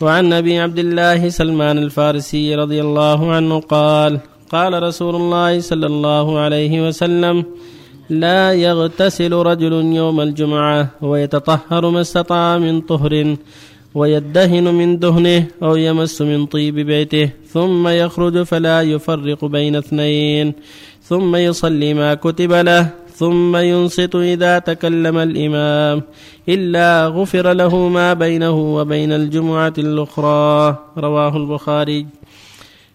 وعن أبي عبد الله سلمان الفارسي رضي الله عنه قال قال رسول الله صلى الله عليه وسلم لا يغتسل رجل يوم الجمعة ويتطهر ما استطاع من طهر ويدهن من دهنه أو يمس من طيب بيته ثم يخرج فلا يفرق بين اثنين ثم يصلي ما كتب له ثم ينصت إذا تكلم الإمام إلا غفر له ما بينه وبين الجمعة الأخرى. رواه البخاري.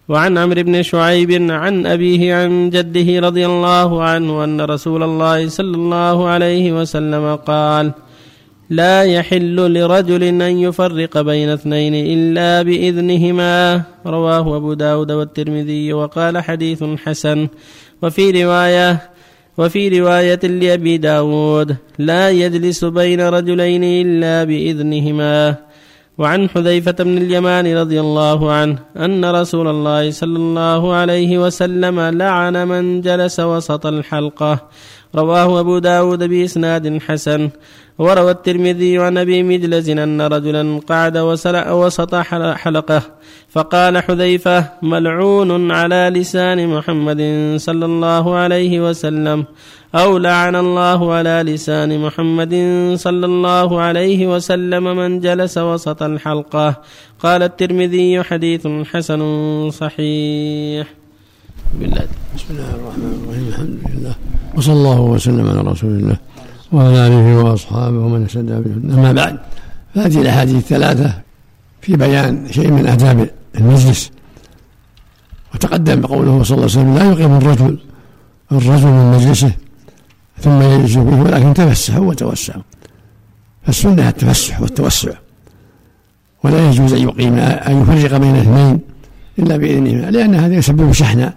وعن عمرو بن شعيب عن أبيه عن جده رضي الله عنه أن رسول الله صلى الله عليه وسلم قال لا يحل لرجل أن يفرق بين اثنين إلا بإذنهما. رواه أبو داود والترمذي وقال حديث حسن. وفي رواية وفي رواية لأبي داود لا يجلس بين رجلين إلا بإذنهما. وعن حذيفة بن اليمان رضي الله عنه أن رسول الله صلى الله عليه وسلم لعن من جلس وسط الحلقة رواه أبو داود بإسناد حسن. وروى الترمذي عن أبي مجلز أن رجلا قعد وسط حلقة فقال حذيفة ملعون على لسان محمد صلى الله عليه وسلم أو لعن الله على لسان محمد صلى الله عليه وسلم من جلس وسط الحلقة قال الترمذي حديث حسن صحيح بالله. بسم الله الرحمن الرحيم. الحمد لله. وصلى الله وسلم على رسول الله وعلى آله وأصحابه ومن اهتدى به أما بعد فهذه الأحاديث الثلاثة في بيان شيء من آداب المجلس. وتقدم قوله صلى الله عليه وسلم لا يقيم الرجل الرجل من مجلسه ثم يجلس به ولكن تفسحوا وتوسعوا. فالسنة التفسح والتوسع. ولا يجوز أن يقيم أن يفرق بين اثنين إلا بإذنهما لأن هذا يسبب شحنا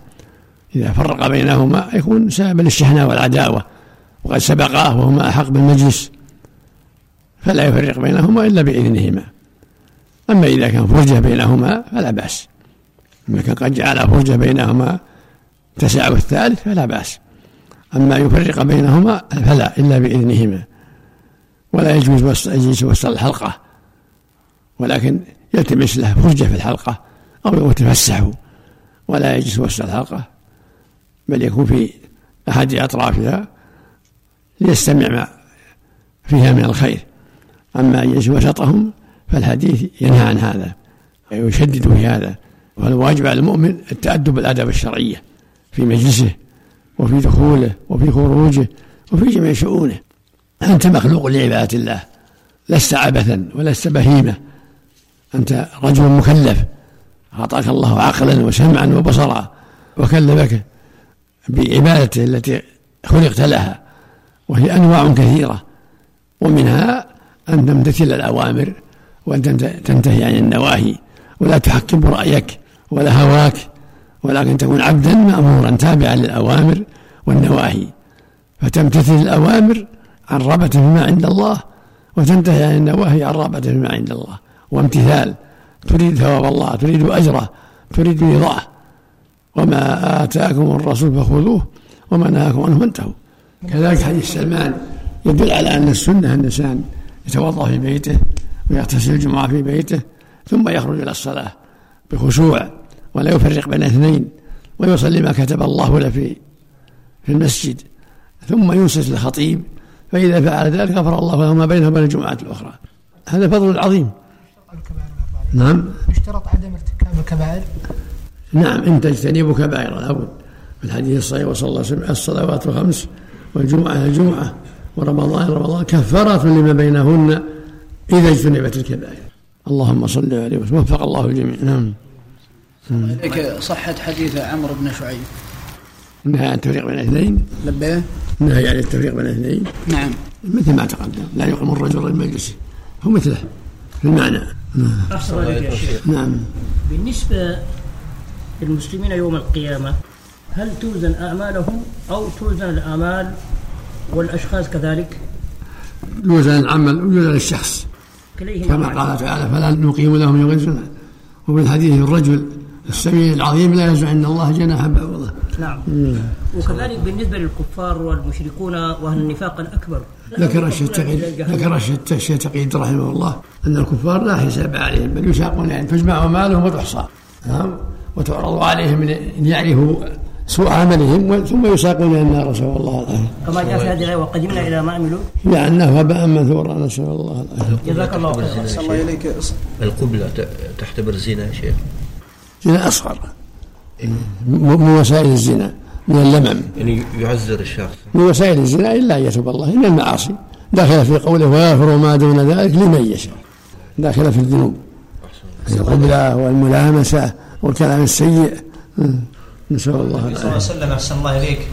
إذا فرق بينهما يكون سببا للشحناء والعداوة وقد سبقاه وهما أحق بالمجلس. فلا يفرق بينهما إلا بإذنهما. أما إذا كان فرجة بينهما فلا بأس. أما كان قد جعل فرجة بينهما تسع الثالث فلا بأس. أما يفرق بينهما فلا إلا بإذنهما. ولا يجوز يجلس وسط الحلقة. ولكن يلتمس له فرجة في الحلقة أو يتفسح. ولا يجلس وسط الحلقة. بل يكون في أحد أطرافها ليستمع ما فيها من الخير. أما أن يجلس وسطهم فالحديث ينهى عن هذا ويشدد في هذا. والواجب على المؤمن التأدب بالآداب الشرعية في مجلسه وفي دخوله وفي خروجه وفي جميع شؤونه. أنت مخلوق لعبادة الله لست عبثا ولست بهيمة. أنت رجل مكلف أعطاك الله عقلا وسمعا وبصرا وكلفك. بعبادته التي خلقت لها وهي أنواع كثيرة ومنها أن تمتثل الأوامر وأن تنتهي عن النواهي ولا تحكم رأيك ولا هواك ولكن تكون عبدا مأمورا تابعا للأوامر والنواهي. فتمتثل الأوامر عن رغبة فيما عند الله وتنتهي عن النواهي عن رغبة فيما عند الله. وامتثال تريد ثواب الله تريد أجره تريد رضاه. وما آتاكم الرسول فخذوه وما نهاكم عنه فانتهوا. كذلك حديث سلمان يدل على أن السنة الإنسان يتوضأ في بيته ويغتسل الجمعة في بيته ثم يخرج إلى الصلاة بخشوع ولا يفرق بين اثنين ويصلي ما كتب الله له في في المسجد ثم ينصت للخطيب فإذا فعل ذلك غفر الله له ما بينه وبين الجمعة الأخرى. هذا فضل عظيم. نعم. اشترط عدم ارتكاب الكبائر. نعم إن تجتنبوا كبائر لابد في الحديث الصحيح وصلى الله عليه وسلم الصلوات الخمس والجمعة الجمعة ورمضان رمضان كفارة لما بينهن إذا اجتنبت الكبائر. اللهم صل عليه وسلم. وفق الله الجميع. نعم. عليك صحة حديث عمرو بن شعيب. نهى عن التفريق بين الاثنين لبيه. نهى عن التفريق بين الاثنين نعم. مثل ما تقدم. لا يقيم الرجل المجلس. هو مثله. في المعنى. نعم. أحسن نعم. بالنسبة للمسلمين يوم القيامة. هل توزن أعمالهم أو توزن الأعمال والأشخاص كذلك؟ يوزن العمل ويوزن الشخص. كما قال تعالى فلا نقيم لهم يوم الجنة وفي الحديث الرجل السميع العظيم لا يزع عند الله جناح بعوضه. نعم. وكذلك بالنسبة للكفار والمشركون وأهل النفاق الأكبر. ذكر الشتقيد ذكر الشت- الشتقيد رحمه الله أن الكفار لا حساب عليهم بل يساقون يعني تجمع أموالهم وتحصى. نعم. وتعرض عليهم من أن يعرفوا سوء عملهم ثم يساقون إلى النار نسأل الله العافية. كما جاء في هذه الآية وقدمنا إلى ما عملوا لأنه هباء منثورا نسأل الله العافية. جزاك الله خيرا. أحسن الله إليك. القبلة ت- تعتبر زنا يا شيخ. زنا أصغر. من وسائل الزنا من اللمم. يعني يعذر الشخص. من وسائل الزنا إلا أن يتوب الله إلا المعاصي. داخلة في قوله ويغفر ما دون ذلك لمن يشاء. داخلة في الذنوب. القبلة والملامسة والكلام السيء. نسأل الله النبي صلى الله عليه العافية. وسلم أحسن الله إليك.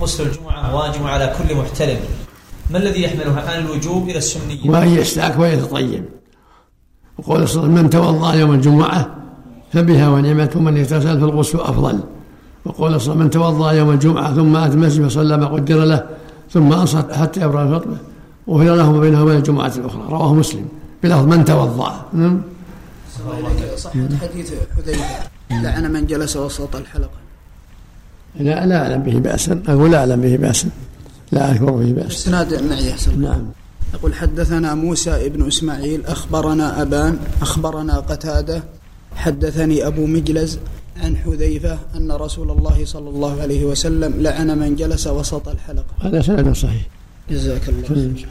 غسل الجمعة واجب على كل محتلم ما الذي يحملها عن الوجوب إلى السنية؟ وأن يستاك ويتطيب وقول صلى الله عليه وسلم من توضأ يوم الجمعة فبها ونعمة من اغتسل فالغسل أفضل. وقول صلى من توضأ يوم الجمعة ثم أتى المسجد فصلى ما قدر له ثم أنصت حتى يبرأ فطره وفي له وبينه وبين الجمعة الأخرى. رواه مسلم. بلفظ من توضأ نعم. صحة حديث حذيفة. لعن من جلس وسط الحلقة. لا لا أعلم به بأسا. أقول لا أعلم به بأسا. لا أذكر به بأسا. إسناد معي أحسن نعم. يقول حدثنا موسى ابن إسماعيل أخبرنا أبان أخبرنا قتادة. حدثني أبو مجلز عن حذيفة أن رسول الله صلى الله عليه وسلم لعن من جلس وسط الحلقة. هذا سند صحيح. جزاك الله خير.